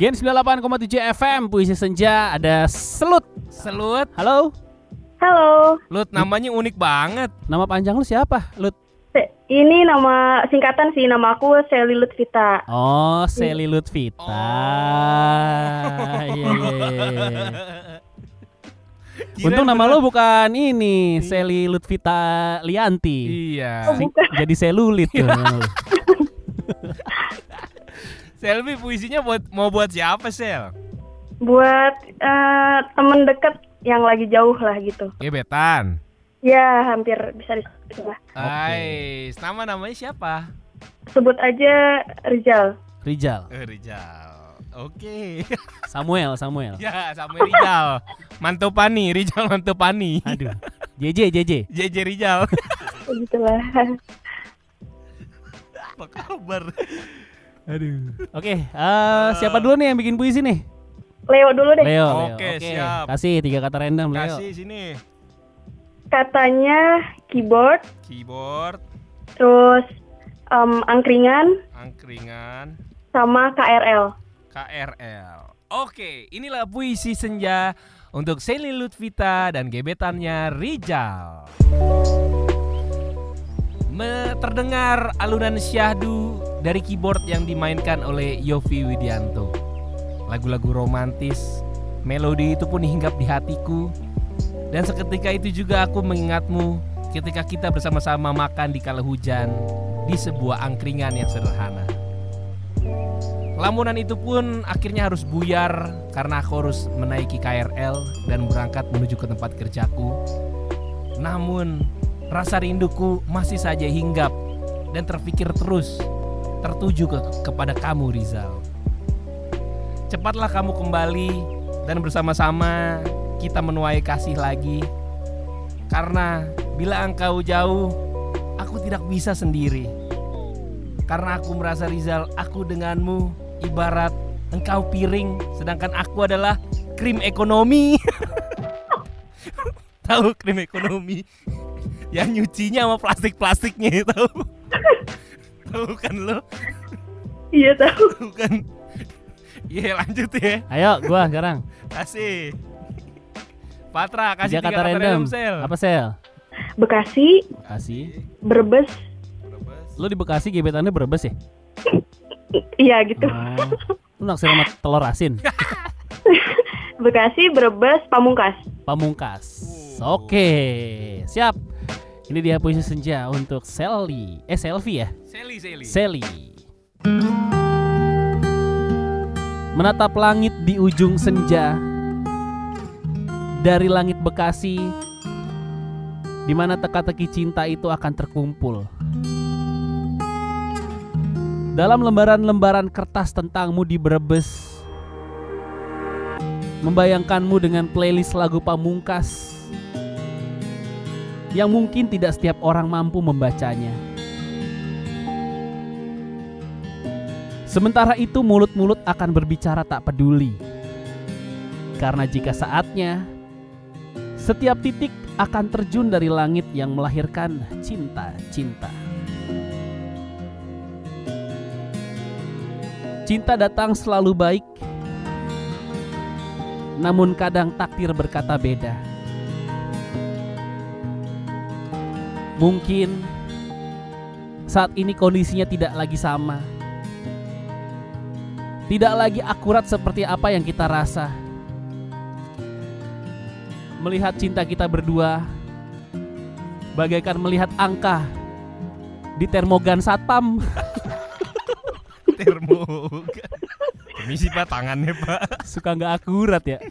Gen 98,7 FM Puisi Senja ada Selut. Selut, Halo, Halo, Lut namanya unik banget. nama panjang lu siapa? Lut. Ini nama singkatan sih, nama aku Sally Lutfita. Oh, Sally Lutfita. Oh. Iya, iya, iya, iya. Kirain Untung nama lu bukan ini, Sally Lutfita Lianti. Iya. Oh, bukan. Jadi selulit tuh. Selvi puisinya buat mau buat siapa, Sel? Buat eh, temen deket yang lagi jauh lah gitu. Gebetan. Ya, hampir bisa disebut lah. Hai, nama namanya siapa? Sebut aja Rizal. Rijal, Eh, Rijal. Oke. Samuel, Samuel. ya, sama Rijal. Mantopani, Rijal Mantopani. Aduh. JJ, JJ. JJ Rijal. Begitulah. Apa kabar? Aduh. Oke, eh, siapa dulu nih yang bikin puisi nih? Leo dulu deh. Leo. Oke, siap. Kasih tiga kata random, Leo. Kasih sini. Katanya keyboard, Keyboard, terus em, angkringan, angkringan, sama KRL. KRL. Oke, inilah puisi senja untuk Sally Lutfita dan gebetannya Rijal. Me- terdengar alunan syahdu dari keyboard yang dimainkan oleh Yofi Widianto. Lagu-lagu romantis, melodi itu pun hinggap di hatiku. Dan seketika itu juga aku mengingatmu ketika kita bersama-sama makan di kala hujan di sebuah angkringan yang sederhana. Lamunan itu pun akhirnya harus buyar karena aku harus menaiki KRL dan berangkat menuju ke tempat kerjaku. Namun, rasa rinduku masih saja hinggap dan terpikir terus tertuju ke, kepada kamu Rizal. Cepatlah kamu kembali dan bersama-sama kita menuai kasih lagi. Karena bila engkau jauh, aku tidak bisa sendiri. Karena aku merasa Rizal, aku denganmu ibarat engkau piring, sedangkan aku adalah krim ekonomi. tahu krim ekonomi? Yang nyucinya sama plastik-plastiknya tahu? Tahu kan lo? Iya tahu. Tahu kan? Iya lanjut ya. Ayo, gua sekarang. Kasih. Patra kasih Tiga kata random. random sel. Apa sel? Bekasi, Kasih. Brebes, Lu di Bekasi gebetannya Brebes ya? iya gitu. Oh. Lu naksir sama telur asin? Bekasi, Brebes, Pamungkas. Pamungkas. Oke, siap. Ini dia puisi senja untuk Sally. Eh, Selfie ya? Seli Seli. Sally. Menatap langit di ujung senja Dari langit Bekasi di mana teka-teki cinta itu akan terkumpul Dalam lembaran-lembaran kertas tentangmu di Brebes Membayangkanmu dengan playlist lagu pamungkas Yang mungkin tidak setiap orang mampu membacanya Sementara itu mulut-mulut akan berbicara tak peduli. Karena jika saatnya, setiap titik akan terjun dari langit yang melahirkan cinta-cinta. Cinta datang selalu baik, namun kadang takdir berkata beda. Mungkin saat ini kondisinya tidak lagi sama tidak lagi akurat seperti apa yang kita rasa. Melihat cinta kita berdua bagaikan melihat angka di termogan satpam. Termo. Permisi Pak tangannya Pak. Suka nggak akurat ya.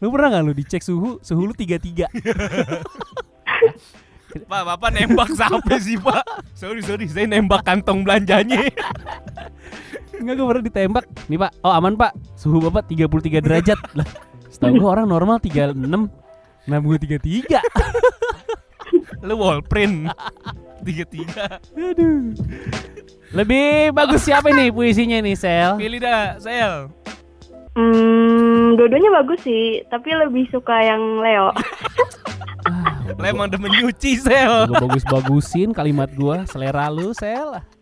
Lu pernah nggak lu dicek suhu? Suhu lu 33. Pak, Bapak nembak sampai sih Pak. Sorry sorry, saya nembak kantong belanjanya. Enggak gue pernah ditembak. Nih Pak, oh aman Pak. Suhu Bapak 33 derajat. Lah, setahu gue orang normal 36. Nah gue 33. Lu wallprint. Tiga tiga. Aduh. Lebih bagus siapa nih puisinya nih, Sel? Pilih dah, Sel. Hmm, dua-duanya bagus sih, tapi lebih suka yang Leo. Ah, Lemon demen nyuci, Sel. Bagus-bagusin kalimat gua, selera lu, Sel.